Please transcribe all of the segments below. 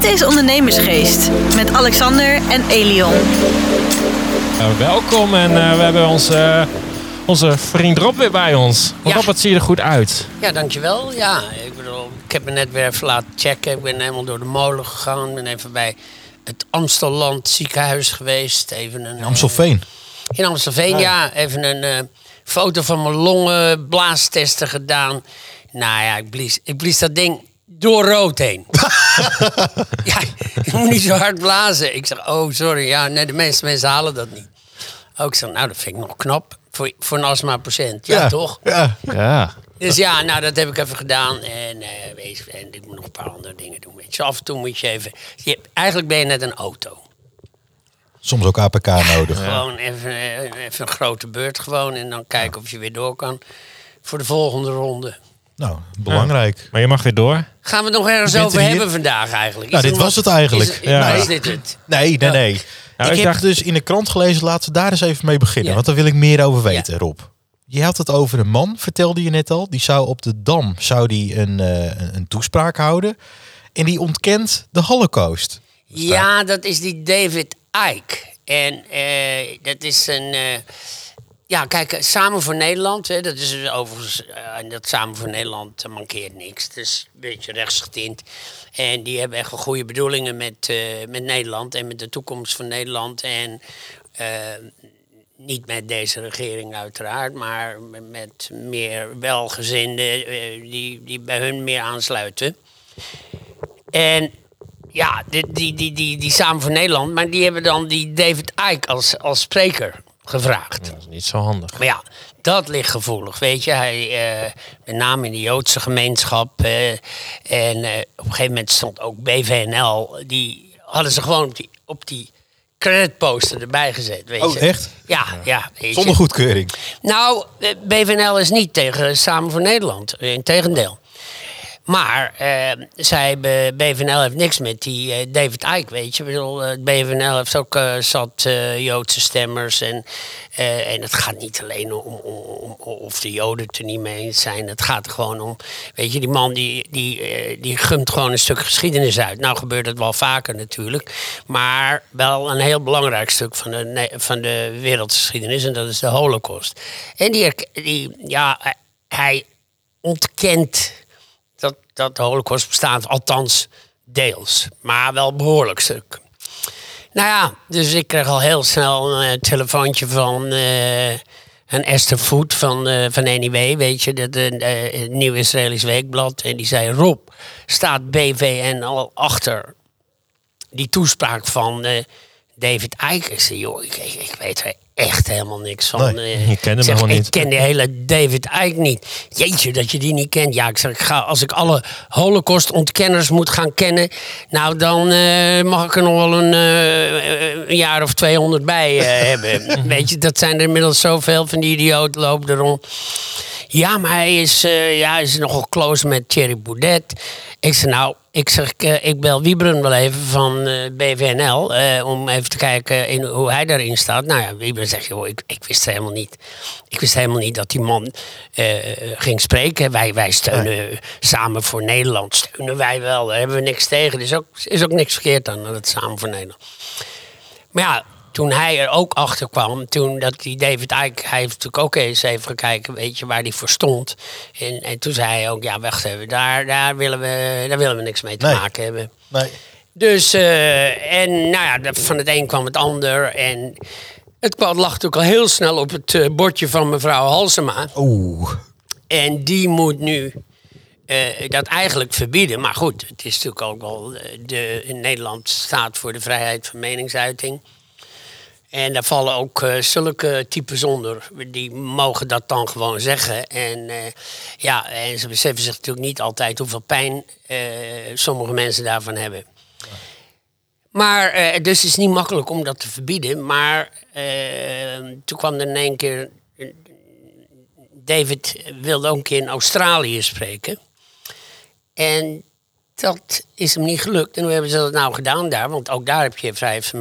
Dit is Ondernemersgeest met Alexander en Elion. Uh, welkom en uh, we hebben onze, uh, onze vriend Rob weer bij ons. Ja. Rob, wat zie je er goed uit? Ja, dankjewel. Ja, ik bedoel, ik heb me net weer even laten checken. Ik ben helemaal door de molen gegaan. ben even bij het Amstelland ziekenhuis geweest. Even een, in Amstelveen? in Amstelveen, ja. Even een foto van mijn longen, blaastesten gedaan. Nou ja, ik blies, ik blies dat ding door rood heen. ja, ik moet niet zo hard blazen. Ik zeg, oh sorry, ja, nee, de meeste mensen halen dat niet. Ook oh, zeg, nou, dat vind ik nog knap. Voor, voor een astma-patiënt, ja, toch? Ja. ja. Dus ja, nou, dat heb ik even gedaan. En, uh, en ik moet nog een paar andere dingen doen. Weet je. Af en toe moet je even... Je, eigenlijk ben je net een auto. Soms ook APK nodig. Gewoon even, eh, even een grote beurt gewoon. En dan kijken of je weer door kan voor de volgende ronde. Nou, belangrijk. Maar je mag weer door. Gaan we het nog ergens over hebben vandaag eigenlijk? nou, dit was het eigenlijk. Is, ja. is dit het? Nee, nee, nee. Nou, ik, heb dacht... dus in de krant gelezen, laten we daar eens even mee beginnen. Want daar wil ik meer over weten, Rob. Je had het over een man, vertelde je net al. Die zou op de Dam zou die een, uh, een toespraak houden. En die ontkent de holocaust. Ja, dat is die David Icke. En uh, dat is een... Uh, ja, kijk, Samen voor Nederland, hè, dat is dus overigens, en dat Samen voor Nederland mankeert niks. Het is een beetje rechtsgetint. En die hebben echt goede bedoelingen met, uh, met Nederland en met de toekomst van Nederland. En niet met deze regering uiteraard, maar met meer welgezinden die, die bij hun meer aansluiten. En ja, die, die, die, die, die Samen voor Nederland, maar die hebben dan die David Icke als, als spreker gevraagd. dat is niet zo handig. Maar ja, dat ligt gevoelig, weet je. Hij, uh, met name in de Joodse gemeenschap. Uh, en uh, op een gegeven moment stond ook BVNL. Die hadden ze gewoon op die, op die creditposter erbij gezet. Weet oh, echt? Ja, ja. Zonder goedkeuring? Nou, BVNL is niet tegen Samen voor Nederland. Integendeel. Maar uh, zij, BVNL heeft niks met die uh, David Icke, weet je. Ik bedoel, uh, BVNL heeft ook zat Joodse stemmers. En, en het gaat niet alleen om, om, of de Joden het er niet mee eens zijn. Het gaat gewoon om, weet je, die man die, die, die gumt gewoon een stuk geschiedenis uit. Nou gebeurt het wel vaker natuurlijk. Maar wel een heel belangrijk stuk van de, van de wereldgeschiedenis. En dat is de holocaust. En die, die ja, hij ontkent dat, de holocaust bestaat, althans deels, maar wel behoorlijk stuk. Nou ja, dus ik kreeg al heel snel een uh, telefoontje van uh, een Esther Voet van, uh, van NIW, weet je, dat nieuw Israëlisch weekblad. En die zei: Rob, staat BVN al achter die toespraak van David zei: Joh, ik, ik, ik weet er echt helemaal niks van. Nee, eh, ik ken hem niet. Ik ken die hele David Icke niet. Jeetje, dat je die niet kent. Ja, ik zeg, ik ga, als ik alle holocaust-ontkenners moet gaan kennen... nou, dan uh, mag ik er nog wel een, uh, een jaar of 200 bij hebben. Weet je, dat zijn er inmiddels zoveel van die idioten lopen er rond. Ja, maar hij is, ja, hij is nogal close met Thierry Boudet. Ik zei, nou, ik zeg, uh, ik bel Wiebren wel even van eh, BVNL uh, om even te kijken in, hoe hij daarin staat. Nou ja, Wiebren zegt, joh, ik, ik wist helemaal niet. Ik wist helemaal niet dat die man ging spreken. Wij, wij steunen samen voor Nederland, steunen wij wel. Daar hebben we niks tegen. Er is ook, is ook niks verkeerd aan dat samen voor Nederland. Maar ja, toen hij er ook achter kwam, toen dat die David Icke, hij heeft natuurlijk ook eens even gekeken, weet je, waar hij voor stond. En, en toen zei hij ook, ja, wacht even, daar, daar, willen, we, daar willen we niks mee te maken hebben. Nee. Dus, uh, en nou ja, van het een kwam het ander. En het lag natuurlijk al heel snel op het uh, bordje van mevrouw Halsema. Oeh. En die moet nu uh, dat eigenlijk verbieden. Maar goed, het is natuurlijk ook wel. De, in Nederland staat voor de vrijheid van meningsuiting. En daar vallen ook uh, zulke types onder. Die mogen dat dan gewoon zeggen. En, uh, ja, en ze beseffen zich natuurlijk niet altijd hoeveel pijn uh, sommige mensen daarvan hebben. Maar, dus het is niet makkelijk om dat te verbieden. Maar toen kwam er in één keer. David wilde ook een keer in Australië spreken. En dat is hem niet gelukt. En hoe hebben ze dat nou gedaan daar? Want ook daar heb je vrijheid van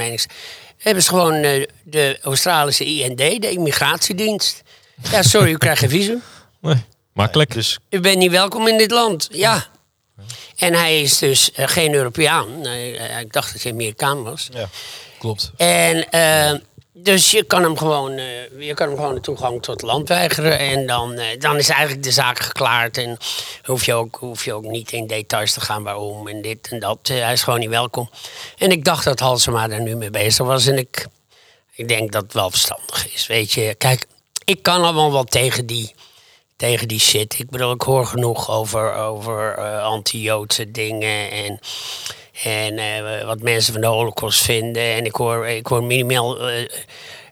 hebben ze gewoon uh, de Australische IND, de immigratiedienst. Ja, sorry, u krijgt geen visum. Nee, makkelijk. Dus... U bent niet welkom in dit land. Ja. En hij is dus eh, geen Europeaan. Nee, eh, ik dacht dat hij Amerikaan was. Ja, klopt. En eh, dus je kan hem gewoon, eh, je kan hem gewoon de toegang tot land weigeren. En dan, eh, dan is eigenlijk de zaak geklaard. En hoef je, ook, hoef je ook niet in details te gaan waarom en dit en dat. Eh, hij is gewoon niet welkom. En ik dacht dat Halsema daar nu mee bezig was. En ik, ik denk dat het wel verstandig is. Weet je, kijk, ik kan allemaal wel tegen die, tegen die shit. Ik bedoel, ik hoor genoeg over, over anti-Joodse dingen en, en eh, wat mensen van de holocaust vinden. En ik hoor, ik hoor minimaal eh,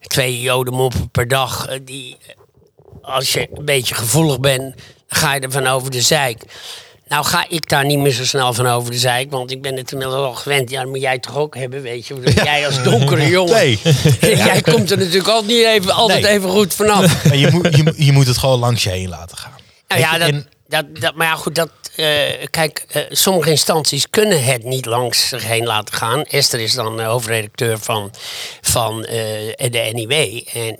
twee jodenmoppen per dag. eh, die, als je een beetje gevoelig bent, ga je er van over de zeik. Nou ga ik daar niet meer zo snel van over de zeik, want ik ben het inmiddels al gewend. Ja, dat moet jij toch ook hebben, weet je. Jij als donkere jongen. Nee. jij komt er natuurlijk altijd niet even, altijd Nee. even goed vanaf. Maar je, moet, je, moet- je moet het gewoon langs je heen laten gaan. Nou ja, dat, en- dat, dat, maar ja, goed, dat, eh, kijk, eh, sommige instanties kunnen het niet langs zich heen laten gaan. Esther is dan eh, hoofdredacteur van, van eh, de NIW. En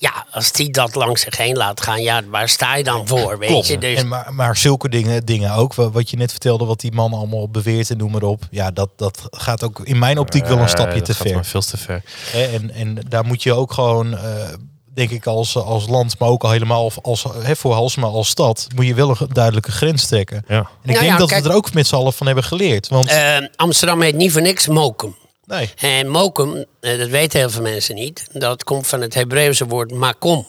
ja, als die dat langs zich heen laat gaan, ja, waar sta je dan voor, weet Klopt. je? Dus, En maar, maar zulke dingen, dingen ook, wa- wat je net vertelde, wat die man allemaal beweert en noem maar op. Ja, dat, dat gaat ook in mijn optiek wel een stapje te ver. maar veel te ver. Hè, En, en daar moet je ook gewoon, eh, denk ik, als, als land, maar ook al helemaal als, hè, voor Halsema als stad, moet je wel een duidelijke grens trekken. Ja. En ik Nou denk ja, dat kijk- we er ook met z'n allen van hebben geleerd. Want eh, Amsterdam heet niet voor niks Mokum. nee, En Mokum, eh, dat weten heel veel mensen niet, dat komt van het Hebreeuwse woord makom.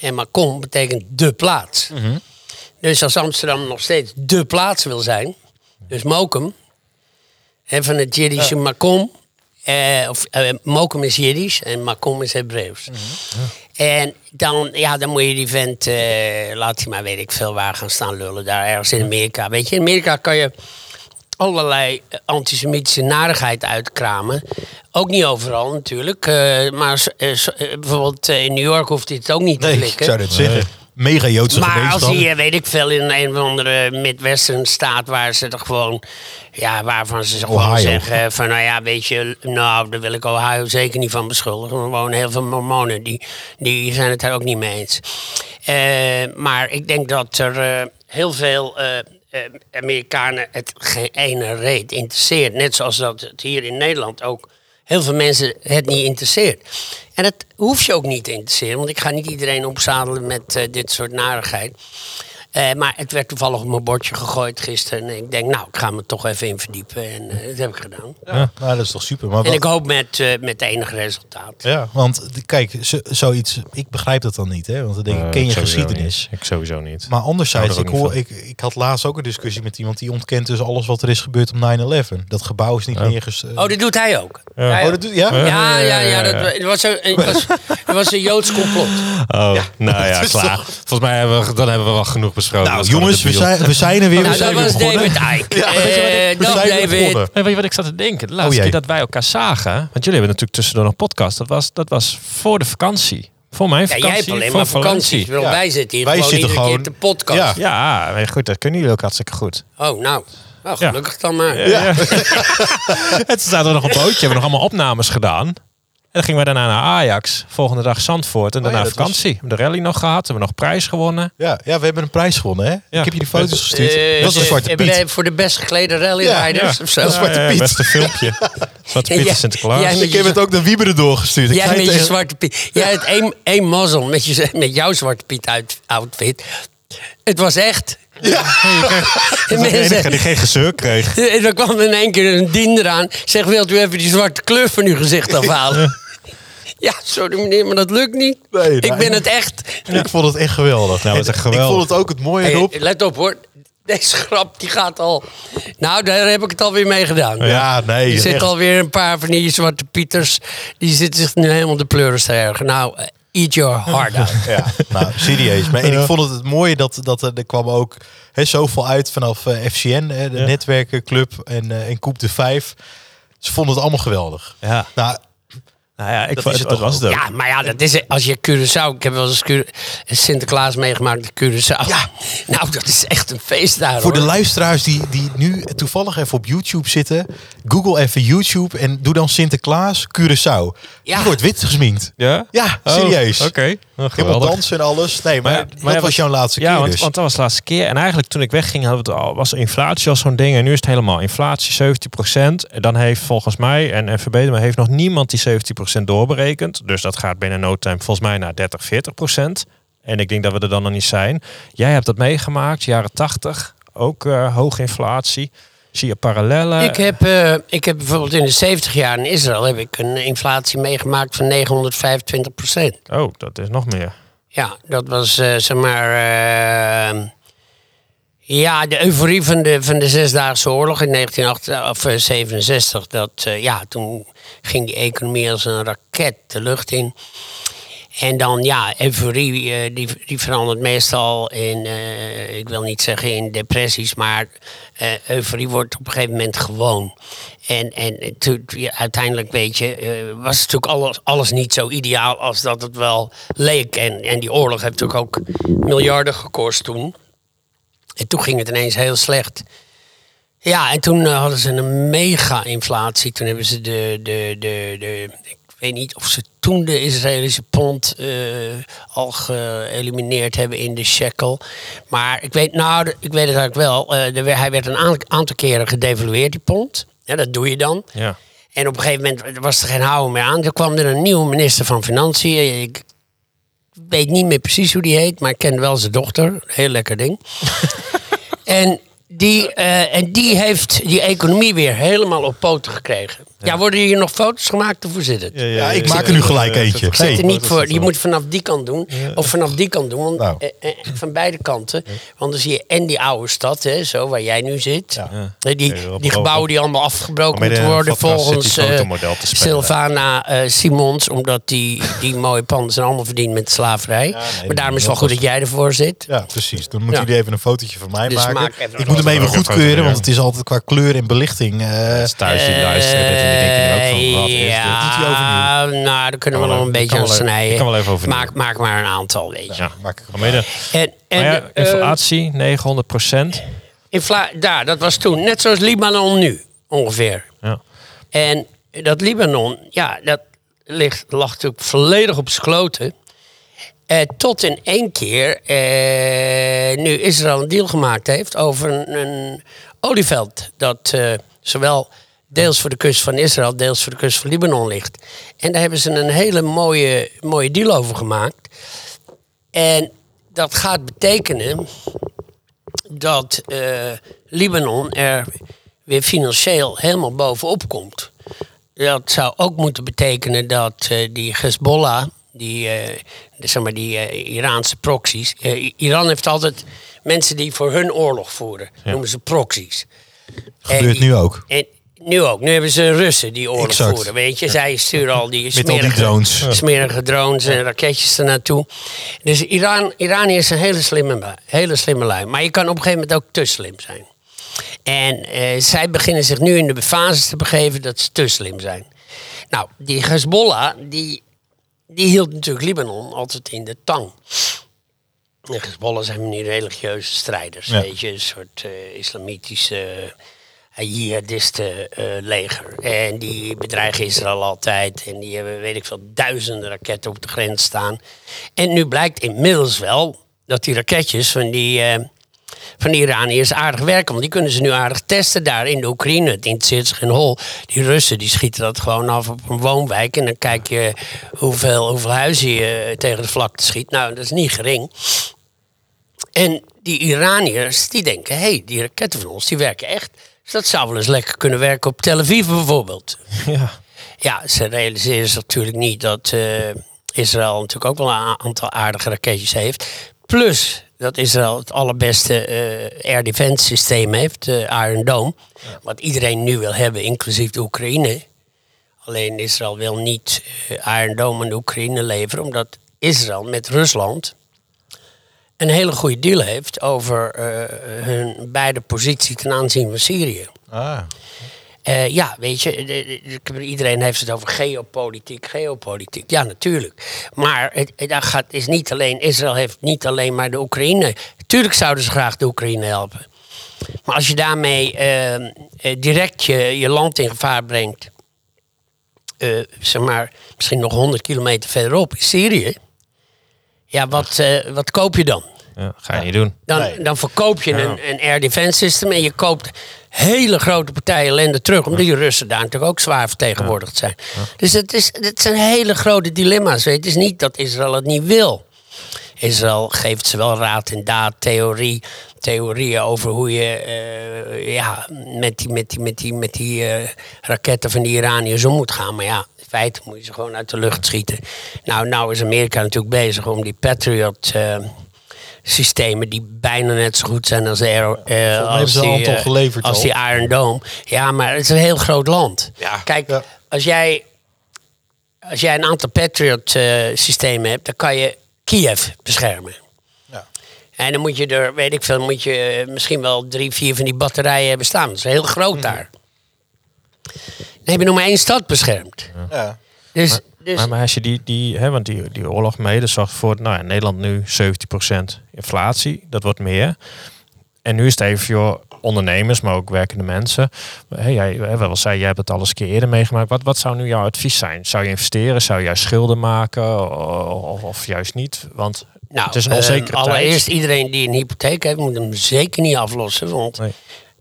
En makom betekent de plaats. Dus als Amsterdam nog steeds de plaats wil zijn, dus Mokum, en van het Jiddische makom, eh, of eh, Mokum is Jiddisch en makom is Hebreeuws. En dan, ja, dan moet je die vent, eh, laat hij maar weet ik veel waar gaan staan lullen, daar ergens in Amerika. Weet je, in Amerika kan je allerlei antisemitische narigheid uitkramen. Ook niet overal natuurlijk. maar bijvoorbeeld in New York hoeft hij het ook niet te nee ik zou dat zeggen. Mega Joodse Maar als eh, weet ik veel, in een of andere Midwestern staat waar ze er gewoon, ja, waarvan ze gewoon Ohio. zeggen van, nou ja, weet je, nou, daar wil ik Ohio zeker niet van beschuldigen. Er wonen heel veel mormonen, die, die zijn het daar ook niet mee eens. Eh, maar ik denk dat er eh, heel veel eh, Amerikanen het geen ene reet interesseert. Net zoals dat het hier in Nederland ook heel veel mensen het niet interesseert. En dat hoeft je ook niet te interesseren, want ik ga niet iedereen opzadelen met eh, dit soort narigheid. Eh, maar het werd toevallig op mijn bordje gegooid gisteren. En ik denk, nou, ik ga me toch even in verdiepen. En eh, dat heb ik gedaan. Ja, nou, dat is toch super. Maar En wat- ik hoop met, eh, met enig resultaat. ja, want kijk, zo- zoiets, ik begrijp dat dan niet, hè? Want dan denk ik, ken je geschiedenis? niet. Ik sowieso niet. Maar anderzijds, ik, hoor, ik, ik had laatst ook een discussie met iemand die ontkent dus alles wat er is gebeurd op 9-11. Dat gebouw is niet Ja. Oh, dat doet hij ook. Ja. Hij Oh, dat doet, ja? Ja. Ja, ja, ja, dat het was, een, het was, het was een Joods complot. Oh, nou ja, klaar. Volgens mij hebben we, dan hebben we wel genoeg Nou jongens, we zijn, we zijn er weer. we Nou, zijn dat weer was begonnen. David Icke. Ja, weet je wat ik- Eh, we zijn David. weet je wat ik zat te denken? De laatste Oh, keer dat wij elkaar zagen, want jullie hebben natuurlijk tussendoor nog podcast. Dat was, dat was voor de vakantie. Voor mijn Ja, vakantie. jij hebt alleen voor maar vakantie. Ja. Wij zitten hier Wij gewoon zitten iedere gewoon- keer te podcast. Ja. Ja, maar goed, dat kunnen jullie ook hartstikke goed. Oh, nou. Nou, Ja. gelukkig dan maar. Ja. toen zaten we nog op een bootje, hebben we nog allemaal opnames gedaan. En dan gingen we daarna naar Ajax. Volgende dag Zandvoort. En Oh ja, daarna dat was- vakantie. We hebben de rally nog gehad. Hebben we nog prijs gewonnen. Ja, ja, we hebben een prijs gewonnen, hè? Ik heb je die foto's gestuurd. Eh, dat is een eh, Zwarte hebben Piet. wij Voor de best geklede Ja, rallyrijders of zo. dat is Zwarte Ja, ja, Piet. Beste filmpje. Zwarte Piet Ja, en Sinterklaas. Ik heb het ook naar Wieberen doorgestuurd. Ik Jij met je zwarte piet. Jij had één, één mazzel met, je, met jouw zwarte piet uit, outfit. Het was echt. Dat was de enige die geen gezeur kreeg. En dan kwam er in één keer een dien eraan. Zeg, wilt u even die zwarte kleur van uw gezicht afhalen? Ja, sorry meneer, maar dat lukt niet. Nee, ik ben het echt. Ik vond het echt geweldig. Nou, het is echt En Ik geweldig. vond het ook het mooie Hey, erop. let op hoor. Deze grap die gaat al. Nou, daar heb ik het alweer mee gedaan. Ja, nee. Er zitten echt. alweer een paar van die zwarte pieters. Die zitten zich nu helemaal de pleuris te ergen. Nou, eh, eat your heart out. Ja, nou, serieus. Maar en ik vond het het mooie dat, dat er, er kwam ook hè, zoveel uit vanaf eh, FCN, hè, de Ja. netwerkenclub en, eh en Koep de Vijf. Ze vonden het allemaal geweldig. Ja. Nou, Nou ja, ik Dat vond is het, toch was het ook. Ja, maar ja, dat is als je Curaçao. Ik heb wel eens Cura- Sinterklaas meegemaakt in Curaçao. Ja. Nou, dat is echt een feest daar. voor de luisteraars die, die nu toevallig even op YouTube zitten, google even YouTube en doe dan Sinterklaas Curaçao. Ja. Die wordt wit gesminkt. Ja? Ja, Oh, serieus. Oké. Helemaal dansen en alles. Nee, maar, maar dat was jouw laatste keer Ja, want, dus. want dat was de laatste keer. En eigenlijk toen ik wegging hadden we het al, was inflatie al zo'n ding. En nu is het helemaal inflatie 17%. Dan heeft volgens mij, en, en verbeter me, heeft nog niemand die 17% doorberekend. Dus dat gaat binnen no time volgens mij naar 30, 40%. En ik denk dat we er dan nog niet zijn. Jij hebt dat meegemaakt, jaren 80. Ook uh, hoge inflatie. Zie je parallellen? Ik heb, uh, ik heb bijvoorbeeld in de 70 jaar in Israël heb ik een inflatie meegemaakt van 925 procent. Oh, dat is nog meer. Ja, dat was uh, zeg maar. Uh, ja, de euforie van de, van de Zesdaagse Oorlog in 1967. Dat, ja, toen ging die economie als een raket de lucht in. En dan, ja, euforie, uh, die, die verandert meestal in, uh, ik wil niet zeggen in depressies, maar uh, euforie wordt op een gegeven moment gewoon. En, en uiteindelijk, weet je, was natuurlijk alles, alles niet zo ideaal als dat het wel leek. En, en die oorlog heeft natuurlijk ook miljarden gekost toen. En toen ging het ineens heel slecht. Ja, en toen hadden ze een mega-inflatie. Toen hebben ze de, de, de, de, weet niet of ze toen de Israëlische pond uh, al geëlimineerd hebben in de shekel. Maar ik weet, nou, ik weet het eigenlijk wel. Uh, de, hij werd een aantal keren gedevalueerd, die pond. Ja, dat doe je dan. Ja. En op een gegeven moment was er geen houden meer aan. Toen kwam er een nieuwe minister van Financiën. Ik weet niet meer precies hoe die heet, maar ik ken wel zijn dochter. Heel lekker ding. en die, uh, en die heeft die economie weer helemaal op poten gekregen. Ja, worden hier nog foto's gemaakt of hoe zit het? Ja, ja, ja ik maak er nu gelijk eentje. Ik zit er niet voor. Je moet vanaf die kant doen. Of vanaf die kant doen. Want, nou. eh, eh, van beide kanten. Want dan zie je en die oude stad, hè, zo waar jij nu zit. Die, die gebouwen die allemaal afgebroken moeten worden volgens uh, Sylvana uh, Simons. Omdat die, die mooie panden zijn allemaal verdiend met slaverij. Nee, maar daarom is het wel goed dat jij ervoor zit. Ja, precies. Dan moet jullie even een fotootje van mij dus maken. Ik moet hem even goedkeuren, want het is altijd qua kleur en belichting. Thuis die luisteren ja, nou, daar kunnen we nog een beetje aan snijden. Ik kan wel even over. Maak, maak maar een aantal, weet je. Ja, maak ik en, en, ja, inflatie, uh, 900 procent. Infla daar, dat was toen. Net zoals Libanon nu, ongeveer. Ja. En dat Libanon, ja, dat ligt, lag natuurlijk volledig op sloten. Uh, tot in één keer uh, nu Israël een deal gemaakt heeft over een, een olieveld. Dat uh, zowel deels voor de kust van Israël, deels voor de kust van Libanon ligt. En daar hebben ze een hele mooie, mooie deal over gemaakt. En dat gaat betekenen dat uh, Libanon er weer financieel helemaal bovenop komt. Dat zou ook moeten betekenen dat uh, die Hezbollah, die, uh, zeg maar die Iraanse proxies. Iran heeft altijd mensen die voor hun oorlog voeren, ja. noemen ze proxies. Gebeurt nu ook. En, nu ook. Nu hebben ze Russen die oorlog exact. voeren. Weet je, zij sturen al die smerige, die drones. smerige drones en raketjes er naartoe. Dus Iran, Iraniërs zijn hele slimme, hele slimme lui. Maar je kan op een gegeven moment ook te slim zijn. En eh, zij beginnen zich nu in de fase te begeven dat ze te slim zijn. Nou, die Hezbollah, die, die hield natuurlijk Libanon altijd in de tang. De Hezbollah zijn nu religieuze strijders, ja. weet je, een soort uh, islamitische jihadistenleger. Uh, en die bedreigen Israël altijd. En die hebben, weet ik veel, duizenden raketten op de grens staan. En nu blijkt inmiddels wel dat die raketjes van die, uh, van Iraniërs aardig werken. Want die kunnen ze nu aardig testen daar in de Oekraïne. Het interesseert zich geen hol. Die Russen die schieten dat gewoon af op een woonwijk. En dan kijk je hoeveel, hoeveel huizen je tegen de vlakte schiet. Nou, dat is niet gering. En die Iraniërs die denken, hé, hey, die raketten van ons die werken echt. Dus dat zou wel eens lekker kunnen werken op Tel Aviv bijvoorbeeld. Ja, ja ze realiseren zich natuurlijk niet dat uh, Israël natuurlijk ook wel een aantal aardige raketjes heeft. Plus dat Israël het allerbeste uh, air defense systeem heeft, de uh, Iron Dome. Ja. Wat iedereen nu wil hebben, inclusief de Oekraïne. Alleen Israël wil niet uh, Iron Dome aan de Oekraïne leveren, omdat Israël met Rusland een hele goede deal heeft over uh, hun beide positie ten aanzien van Syrië. Ah. Uh, ja, weet je, de, de, iedereen heeft het over geopolitiek, geopolitiek. Ja, natuurlijk. Maar het, het gaat, is niet alleen, Israël heeft niet alleen maar de Oekraïne. Tuurlijk zouden ze graag de Oekraïne helpen. Maar als je daarmee uh, direct je, je land in gevaar brengt, zeg maar, misschien nog 100 kilometer verderop in Syrië Ja, wat, eh, wat koop je dan? Ja, ga je niet doen. Dan, Nee. dan verkoop je een, een air defense system en je koopt hele grote partijen ellende terug. Omdat die Russen daar natuurlijk ook zwaar vertegenwoordigd zijn. Dus het, is, het zijn hele grote dilemma's. Weet. je. Het is niet dat Israël het niet wil. Israël geeft ze wel raad en daad, theorie, theorieën over hoe je eh, ja, met die, met die, met die, met die eh, raketten van de Iraniërs om moet gaan. Maar ja, in feite moet je ze gewoon uit de lucht schieten. Nou, nou is Amerika natuurlijk bezig om die Patriot... eh, systemen die bijna net zo goed zijn als, de Aero, eh, hebben als, die, aantal eh, geleverd als al. die Iron Dome. Ja, maar het is een heel groot land. Ja. Kijk, Ja. als jij als jij een aantal Patriot-systemen hebt, dan kan je Kiev beschermen. Ja. En dan moet je er, weet ik veel, moet je eh, misschien wel drie, vier van die batterijen hebben staan. Dat is heel groot Mhm. daar. Dan heb je nog maar één stad beschermd. Ja. Dus, dus Maar, maar als je die, die hè, want die, die oorlog mede zorgt voor, nou ja, Nederland nu 17% inflatie, dat wordt meer. En nu is het even voor ondernemers, maar ook werkende mensen. Hey, jij, wel zei, jij hebt het al eens een keer eerder meegemaakt. Wat, wat zou nu jouw advies zijn? Zou je investeren? Zou je juist schulden maken? Of, of juist niet? Want nou, het is een eh, onzekere tijd. allereerst iedereen die een hypotheek heeft, moet hem zeker niet aflossen. Want Nee.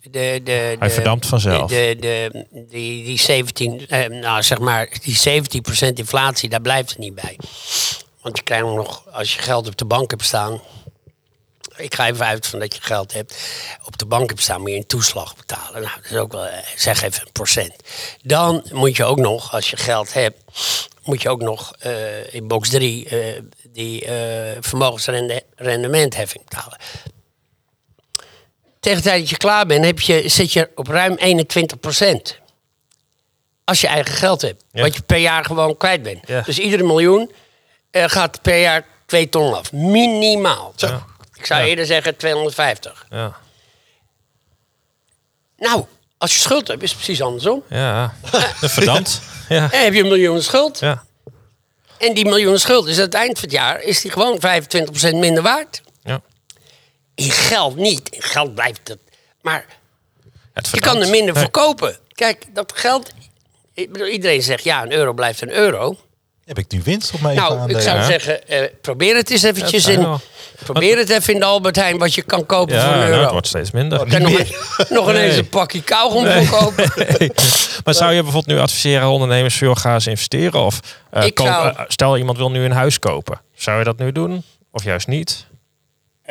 De, de, Hij de- verdampt vanzelf. De, de, die, die 17, eh, nou zeg maar, die 17% inflatie, daar blijft het niet bij. Want je krijgt nog, als je geld op de bank hebt staan. Ik ga even uit van dat je geld hebt. Op de bank hebt staan, moet je een toeslag betalen. Nou, dat is ook wel, eh, zeg even een procent. Dan moet je ook nog, als je geld hebt, moet je ook nog eh, in box 3 eh, die vermogensrendementheffing betalen. Tegen de tijd dat je klaar bent, heb je, zit je op ruim 21% Als je eigen geld hebt. Ja. Wat je per jaar gewoon kwijt bent. Ja. Dus iedere miljoen eh, gaat per jaar 2 ton af. Minimaal. Ja. Ik zou eerder zeggen 250. Ja, Nou, als je schuld hebt, is het precies andersom. ja. verdampt. Ja. Dan heb je een miljoen schuld. Ja. En die miljoen schuld is aan het eind van het jaar is die gewoon 25% minder waard. Ja. In geld niet. In geld blijft het. Maar Het je kan er minder Nee. verkopen. Kijk, dat geld. ik bedoel, Iedereen zegt ja, een euro blijft een euro. Heb ik nu winst op mijn Nou, ik zou ja. zeggen, eh, probeer het eens eventjes in. wel- Probeer het even in de Albert Heijn wat je kan kopen Ja, voor een nou, euro. het wordt steeds minder. Nog, een- nog ineens Nee. een pakje kauwgom voor kopen. Maar zou je bijvoorbeeld nu adviseren aan ondernemers veel gaan eens investeren? Of Ik koop- zou- eh, stel iemand wil nu een huis kopen. Zou je dat nu doen? Of juist niet?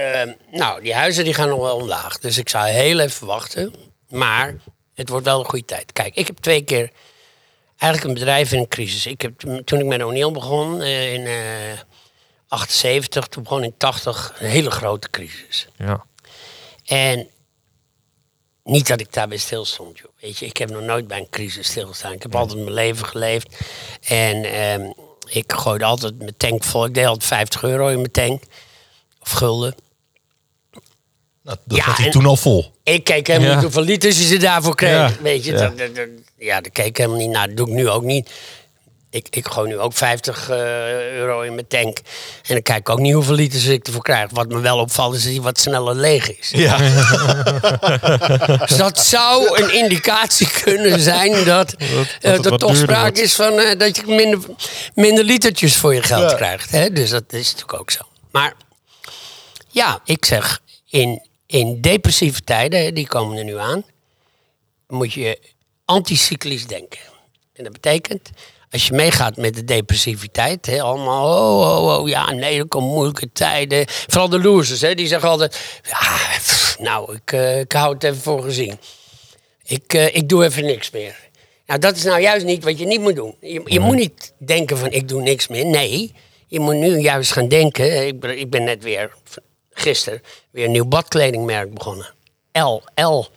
Ehm, nou, die huizen die gaan nog wel omlaag. Dus ik zou heel even wachten. Maar het wordt wel een goede tijd. Kijk, ik heb twee keer eigenlijk een bedrijf in een crisis. Ik heb, toen ik met O'Neill begon eh, in eh 78, toen begon in 80 een hele grote crisis. Ja. En niet dat ik daarbij stilstond. Joh. Weet je, ik heb nog nooit bij een crisis stilgestaan. Ik heb altijd mijn leven geleefd. En ehm, ik gooide altijd mijn tank vol. Ik deed altijd 50 euro in mijn tank. Of gulden. Nou, dat Ja, had hij en- toen al vol. Ik keek helemaal Ja. niet hoeveel liters je ze daarvoor kreeg. Ja. Weet je, Ja. dat, dat, dat- ja, dat keek ik helemaal niet naar. Dat doe ik nu ook niet. Ik, ik gooi nu ook 50 eh, euro in mijn tank. En dan kijk ik ook niet hoeveel liters ik ervoor krijg. Wat me wel opvalt is dat hij wat sneller leeg is. Ja. Dus dat zou een indicatie kunnen zijn dat, eh, het er wat toch sprake wordt. is van eh, dat je minder, minder litertjes voor je geld Ja. krijgt. Hè? Dus dat is natuurlijk ook zo. Maar ja, ik zeg, in, in depressieve tijden, die komen er nu aan, moet je anticyclisch denken. En dat betekent, als je meegaat met de depressiviteit, hè, allemaal, oh, oh, oh, ja, nee, er komen moeilijke tijden. Vooral de losers, hè, die zeggen altijd, ja, pff, nou, ik, eh, ik hou het even voor gezien. Ik, eh, ik doe even niks meer. Nou, dat is nou juist niet wat je niet moet doen. Je, je moet niet denken van, ik doe niks meer. Nee, je moet nu juist gaan denken. Ik ik ben net weer, gisteren, weer een nieuw badkledingmerk begonnen. LL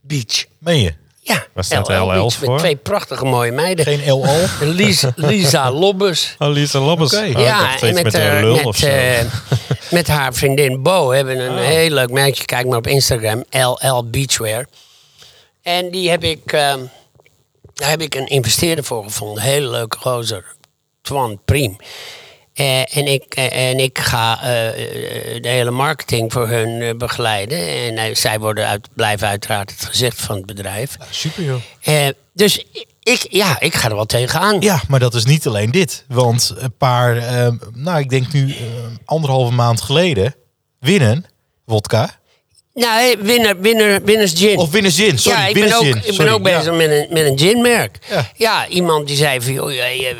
Beach. Meen je? Ja, Waar staat LL LL Beach voor? Met twee prachtige mooie meiden. Geen LL? Lisa, Lisa Lobbes. Oh, Lisa Lobbes. Oké. Oh, ja, en met, met, haar- een lul met, of zo. Oh. eh, met haar vriendin Bo hebben een heel leuk merkje. Kijk maar op Instagram, LL Beachwear. En die heb ik, ehm, daar heb ik een investeerder voor gevonden. Hele leuke gozer, Twan Priem. Eh, en, ik, eh, en ik ga eh, de hele marketing voor hun begeleiden. En zij worden uit, blijven uiteraard het gezicht van het bedrijf. Super joh. Dus Ik, ja, ik ga er wel tegenaan. Ja, maar dat is niet alleen dit. Want een paar, nou ik denk nu anderhalve maand geleden, winnen, wodka. Nee, winner, winner, winners gin. Of winnen zin, sorry. ja, ik winners ben ook, gin. ik ben Sorry, ook ja. bezig met, een, met een ginmerk. Ja. Ja. iemand die zei van, joh, jij,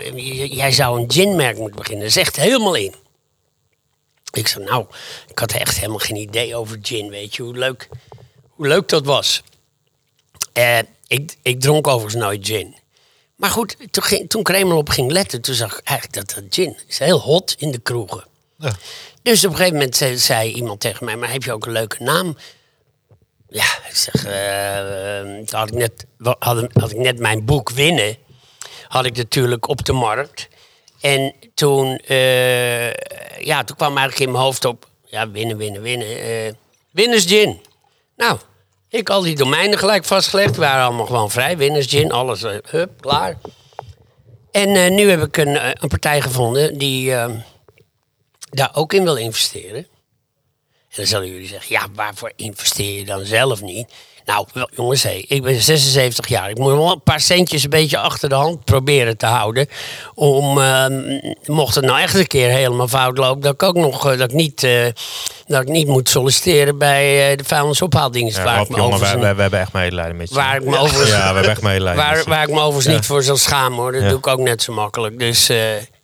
jij- zou een ginmerk moeten beginnen. Dat is echt helemaal in. Ik zei, nou, ik had echt helemaal geen idee over gin, weet je, hoe leuk, hoe leuk dat was. Eh, ik, ik dronk overigens nooit gin. Maar goed, toen, ging, toen eenmaal op ging letten, toen zag ik eigenlijk dat dat gin is heel hot in de kroegen. Ja. Dus op een gegeven moment zei, iemand tegen mij, maar heb je ook een leuke naam? Ja, ik zeg, eh, eh, had ik, net, had, had ik net mijn boek Winnen, had ik natuurlijk op de markt. En toen, eh, ja, toen kwam eigenlijk in mijn hoofd op, ja, winnen, winnen, winnen. eh winners Gin. Nou, ik al die domeinen gelijk vastgelegd, waren allemaal gewoon vrij. Winners Gin, alles, hup, klaar. En nu heb ik een, een partij gevonden die daar ook in wil investeren. En dan zullen jullie zeggen, ja, waarvoor investeer je dan zelf niet? Nou, jongens, hé, ik ben 76 jaar. Ik moet wel een paar centjes een beetje achter de hand proberen te houden. Om, ehm, mocht het nou echt een keer helemaal fout lopen, dat ik ook nog eh, dat ik niet, eh, dat ik niet moet solliciteren bij eh, de vuilnisophaaldienst. Ja, waar, Rob, ik me jongen, wij, overigens, wij, wij hebben echt medelijden met je. waar ik me overigens, Ja, we hebben echt medelijden waar, waar ik me overigens niet voor zal schamen hoor. Dat Ja. doe ik ook net zo makkelijk. Dus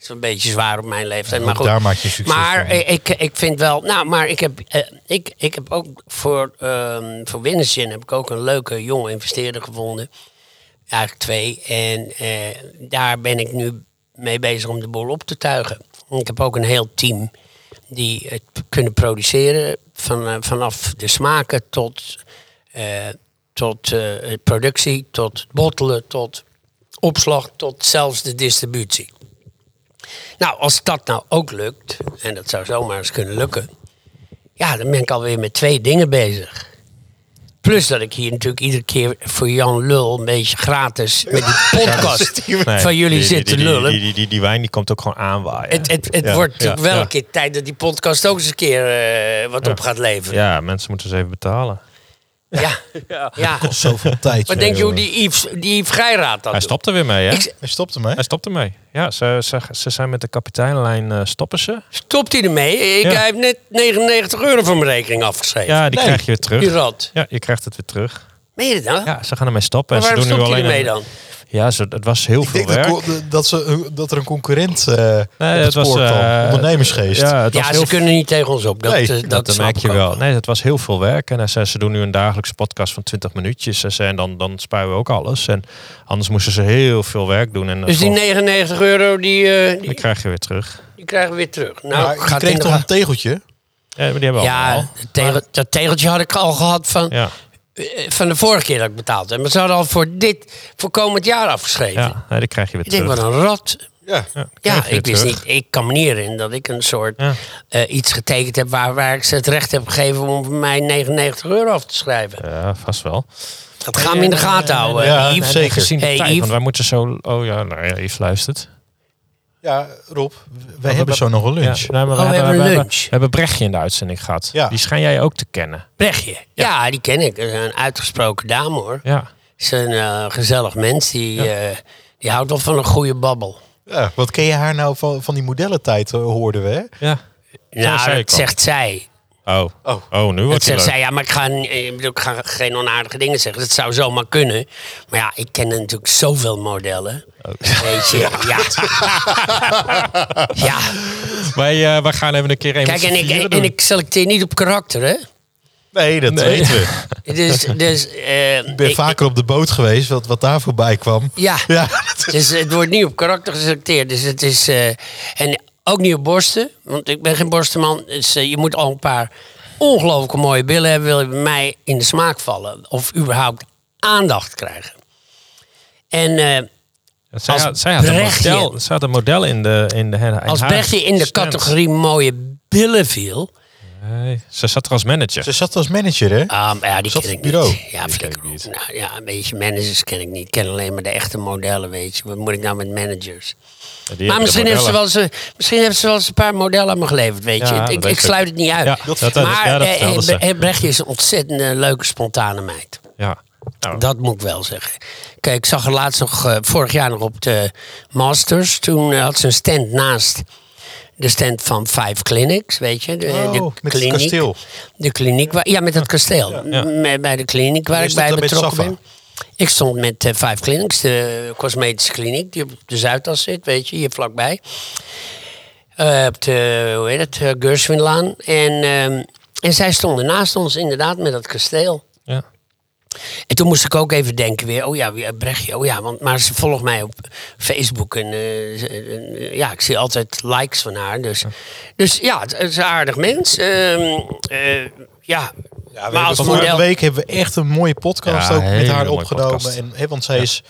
is een beetje zwaar op mijn leeftijd. Maar goed. daar maak je succes Maar van. ik, ik vind wel, nou, maar ik heb, eh, ik, ik heb ook voor, ehm voor heb ik ook een leuke jonge investeerder gevonden. Eigenlijk twee. En eh, daar ben ik nu mee bezig om de boel op te tuigen. Ik heb ook een heel team die het kunnen produceren. Van, eh, vanaf de smaken tot, tot productie, tot bottelen, tot opslag, tot zelfs de distributie. Nou, als dat nou ook lukt, en dat zou zomaar eens kunnen lukken, ja, dan ben ik alweer met twee dingen bezig. Plus dat ik hier natuurlijk iedere keer voor Jan Lul een beetje gratis met die podcast Nee, van jullie die- zitten die, lullen. Die, die, die, die wijn die komt ook gewoon aanwaaien. Het, het, het Ja, wordt natuurlijk ja, wel ja. een keer tijd dat die podcast ook eens een keer eh, wat op gaat leveren. Ja, mensen moeten ze even betalen. Ja. ja. Kost zoveel tijd. Joh, denk je hoe die Yves, die Yves Geiraat dat Hij doet? stopt er weer mee, hè? Ik, Hij stopt ermee. Hij stopt ermee. Ja, ze, ze, ze zijn met de kapiteinlijn eh, stoppen ze. stopt hij ermee? Ik Ja. hij heeft net 99 euro van mijn rekening afgeschreven. Ja, die Nee. krijg je weer terug. Die rat. Ja, je krijgt het weer terug. Meen je dat nou? Ja, ze gaan ermee stoppen. maar en ze waarom doen nu stopt hij alleen een- dan? Ja, ze, het was heel Ik veel denk dat, werk. dat, ze, dat er een concurrent eh Nee, op het het was, eh, Ondernemersgeest. Ja, het ze kunnen niet tegen ons op. Dat, Nee, eh, dat- dat, merk je wel. Nee, het was heel veel werk. En hij zei, ze doen nu een dagelijkse podcast van 20 minuutjes. Ze zei, En dan, dan spuien we ook alles. En anders moesten ze heel veel werk doen. En Dus die vol- 99 euro, die, eh, die, die krijg je weer terug. die krijgen we weer terug. Nou, maar je gaat kreeg de toch een tegeltje? Ja, maar die hebben we Ja, dat, tegel- dat tegeltje had ik al gehad van, Ja, van de vorige keer dat ik betaald heb. Maar ze hadden al voor dit, voor komend jaar afgeschreven. ja nee, die krijg je weer Ik denk, terug. wat een rat. Ja. Ja, ik wist terug. niet. Ik kan me niet herinneren dat ik een soort Ja. eh, iets getekend heb waar, waar ik ze het recht heb gegeven om voor mij 99 euro af te schrijven. Ja, vast wel. Dat gaan we in de gaten houden. Ja, Yves. zeker. Hey, Yves. want wij moeten zo... Oh ja, nou ja, Yves luistert. Ja, Rob, wij hebben zo nog een lunch. Ja, nee, maar Oh, we hebben een we lunch. we hebben Brechtje in de uitzending gehad. Ja. Die schijn jij ook te kennen. Brechtje. Ja. die ken ik. Een uitgesproken dame hoor. Ja. is een eh, gezellig mens. Die, eh, die houdt wel van een goede babbel. Ja, wat ken je haar nou van, van die modellentijd, eh, hoorden we, hè? Ja. Nou, dat zegt zij. Oh. Oh. Oh, nu wordt het zij, ja, maar ik ga, niet- ik ga geen onaardige dingen zeggen. Dat zou zomaar kunnen. Maar ja, ik ken natuurlijk zoveel modellen. Weet je, ja. ja, Wij, eh, wij gaan even een keer een kijk, en ik, en ik selecteer niet op karakter, hè. Nee, dat Nee. weten we. Dus, dus, eh, Ik ben ik- vaker op de boot geweest, wat, wat daar voorbij kwam. Ja, Ja, dus het wordt niet op karakter geselecteerd. Dus het is, eh, en ook niet op borsten, want ik ben geen borstenman. Dus eh, je moet al een paar ongelooflijke mooie billen hebben, wil je bij mij in de smaak vallen. Of überhaupt aandacht krijgen. En eh, Zij, als had, zij, had een Brechtje- model, zij had een model in de... In de in als Bertje in de categorie mooie billen viel... Nee, ze zat er als manager. ze zat als manager, hè? ah, ja, die Zat ken ik het bureau. niet. Ja, Die ken ik niet. Nou, ja, een beetje managers ken ik niet. Ik ken alleen maar de echte modellen, weet je. Wat moet ik nou met managers? Maar hebben misschien heeft, ze wel eens, eh, misschien heeft ze wel eens een paar modellen aan me geleverd, weet je. Ja, ik, weet ik sluit het niet uit. Ja, dat- dat- maar dat eh, eh, Brechtje is een ontzettend leuke, spontane meid. Ja. Nou. Dat moet ik wel zeggen. Kijk, ik zag haar laatst nog, eh, vorig jaar nog op de Masters. Toen had ze een stand naast de stand van Five Clinics, weet je. De, Oh, de met het kasteel. De kliniek, waar, ja, met het kasteel. Bij de kliniek waar ik bij betrokken ben. Ik stond met eh, Five Clinics, de cosmetische kliniek, die op de Zuidas zit, weet je, hier vlakbij. Eh, op de, hoe heet het, uh, Gerswinlaan. En, ehm, en zij stonden naast ons inderdaad met dat kasteel. Ja. En toen moest ik ook even denken weer, oh ja, Brechtje, oh ja, want, maar ze volgt mij op Facebook en eh, eh, ja, ik zie altijd likes van haar. Dus ja, dus, ja het, het is een aardig mens. Ehm, eh, ja, Ja, maar als vorige model... week hebben we echt een mooie podcast Ja, ook met haar opgenomen. En, hè, want zij is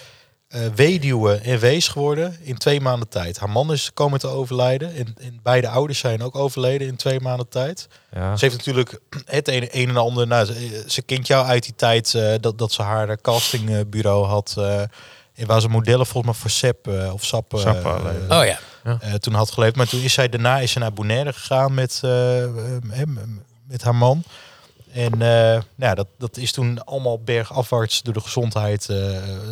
eh, weduwe en wees geworden in twee maanden tijd. Haar man is komen te overlijden. En, en beide ouders zijn ook overleden in twee maanden tijd. Ja. Ze heeft natuurlijk het een, een en ander. Nou, ze, ze kent jou uit die tijd eh, dat, dat ze haar eh, castingbureau had. eh en waar ze modellen volgens mij voor SEP eh, of SAP. eh, SAP, eh, eh, Oh ja. eh, toen had geleefd. Maar toen is zij daarna is ze naar Bonaire gegaan met, eh, eh, hem- met haar man. En eh, nou, ja, dat, dat is toen allemaal bergafwaarts door de gezondheid. eh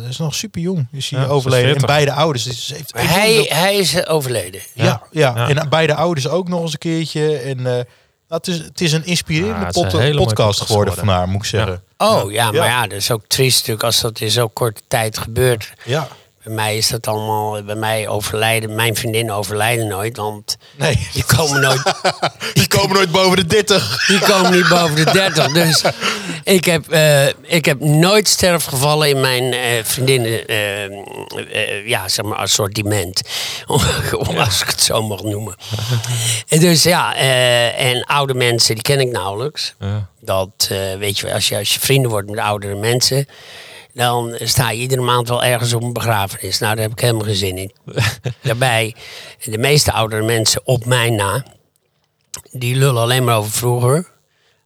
dat is nog super jong. Is hij Ja, ze is overleden. En 40. beide ouders. Dus heeft hij, hij is overleden. ja, ja, Ja. en beide ouders ook nog eens een keertje. En eh, nou, het, is, het is een inspirerende is een podcast geworden van haar, moet ik zeggen. Oh ja, maar Ja. ja, dat is ook triest natuurlijk als dat in zo'n korte tijd gebeurt. Ja. Bij mij is dat allemaal, bij mij overlijden, mijn vriendin overlijden nooit, want Nee, die komen nooit, die komen nooit boven de 30. die komen niet boven de 30. Dus ik heb, eh, ik heb nooit sterfgevallen in mijn eh vriendinnen, eh, ja, zeg maar, assortiment. Als ik het zo mag noemen. En dus ja, en oude mensen, die ken ik nauwelijks. Ja. Dat, weet je, als je, als je vrienden wordt met oudere mensen, dan sta je iedere maand wel ergens op een begrafenis. Nou, daar heb ik helemaal geen zin in. Daarbij, de meeste oudere mensen op mij na, die lullen alleen maar over vroeger.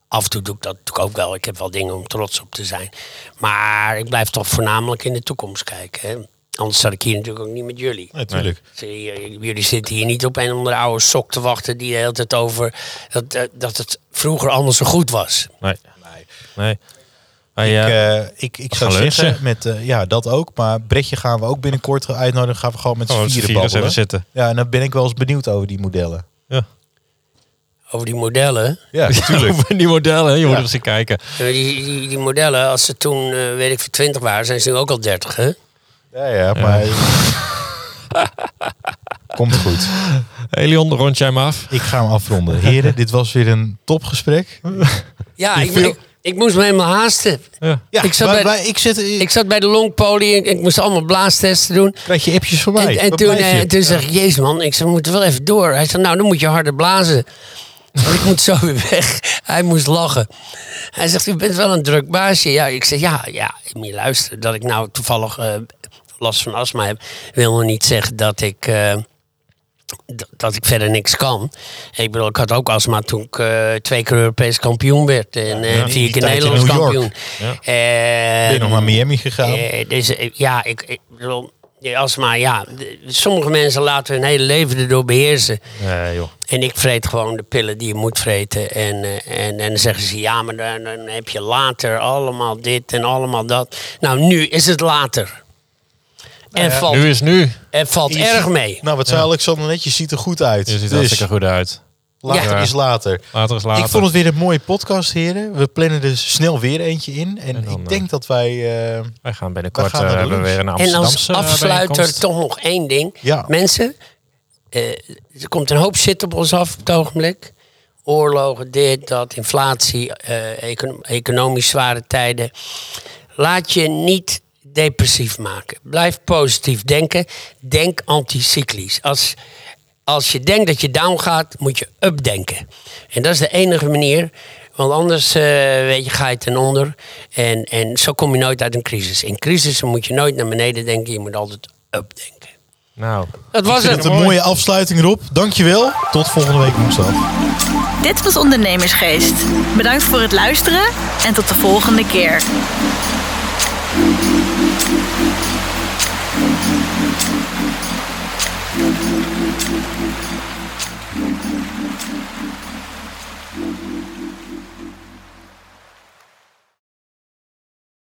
Af en toe doe ik dat natuurlijk ook wel. Ik heb wel dingen om trots op te zijn. Maar ik blijf toch voornamelijk in de toekomst kijken. Hè. Anders zat ik hier natuurlijk ook niet met jullie. Natuurlijk. Jullie zitten hier niet op een onder oude sok te wachten die de hele tijd over dat, dat- dat het vroeger allemaal zo goed was. Nee. Nee. Wij, Ik, eh, eh, ik, ik zou zeggen, lunchen. met, eh, ja, dat ook. Maar Bretje gaan we ook binnenkort uitnodigen. Gaan we gewoon met z'n z'n vieren vieren eens babbelen. even zitten. Ja, en dan ben ik wel eens benieuwd over die modellen. Ja. Over die modellen. Ja, natuurlijk. Over die modellen, je moet eens zien kijken. Eh, Die, die, die modellen, als ze toen, eh, weet ik, voor 20 waren, zijn ze nu ook al 30, hè? Ja, ja, maar... Komt goed. Elion, rond jij hem af? Ik ga hem afronden. Heren, dit was weer een topgesprek. Ja, Ik ik, ik, ik moest me helemaal haasten. Ja. Ja, Ik zat bij- ik, zit, ik, Ik zat bij de longpolie en ik moest allemaal blaastesten doen. krijg je appjes mij. En, en toen, eh, toen zeg ik, jezus man, ik zei, we moeten wel even door. Hij zei, nou, dan moet je harder blazen. Ik moet zo weer weg. Hij moest lachen. Hij zegt, u bent wel een druk baasje. Ja, ik zeg, ja, ja, ik moet je luisteren. Dat ik nou toevallig eh, last van astma heb, wil nog niet zeggen dat ik... eh, dat ik verder niks kan. Ik bedoel, ik had ook astma toen ik eh, twee keer Europees kampioen werd. En Ja, in vier keer Nederlands kampioen. Ja. Eh, Ben je nog naar Miami gegaan? dus, ja, ik, ik bedoel, astma, ja. sommige mensen laten hun hele leven erdoor beheersen. Joh. En ik vreet gewoon de pillen die je moet vreten. En, en, en dan zeggen ze, ja, maar dan, dan heb je later allemaal dit en allemaal dat. Nou, nu is het later. En valt, Nu is nu. en valt Je erg ziet- mee. Nou, wat zei Alexander net? Je ziet er goed uit. Je ziet er dus hartstikke goed uit. later Ja. is later. Later is later. Ik vond het weer een mooie podcast, heren. We plannen er snel weer eentje in. En, En dan, ik eh, denk dat wij... eh, Wij gaan binnenkort Wij gaan naar eh, we weer een En als Amsterdamse afsluiter toch nog één ding. Ja. Mensen, eh, er komt een hoop shit op ons af op het ogenblik. Oorlogen, dit, dat, inflatie, eh, econo- economisch zware tijden. Laat je niet depressief maken. Blijf positief denken. Denk anticyclisch. Als, als je denkt dat je down gaat, moet je up denken. En dat is de enige manier. Want anders eh, weet je, ga je ten onder. En, en zo kom je nooit uit een crisis. In crisissen moet je nooit naar beneden denken. Je moet altijd up denken. Nou, Dat was ik vind het. het een mooie afsluiting, Rob. Dankjewel. Tot volgende week woensdag. Dit was Ondernemersgeest. Bedankt voor het luisteren en tot de volgende keer.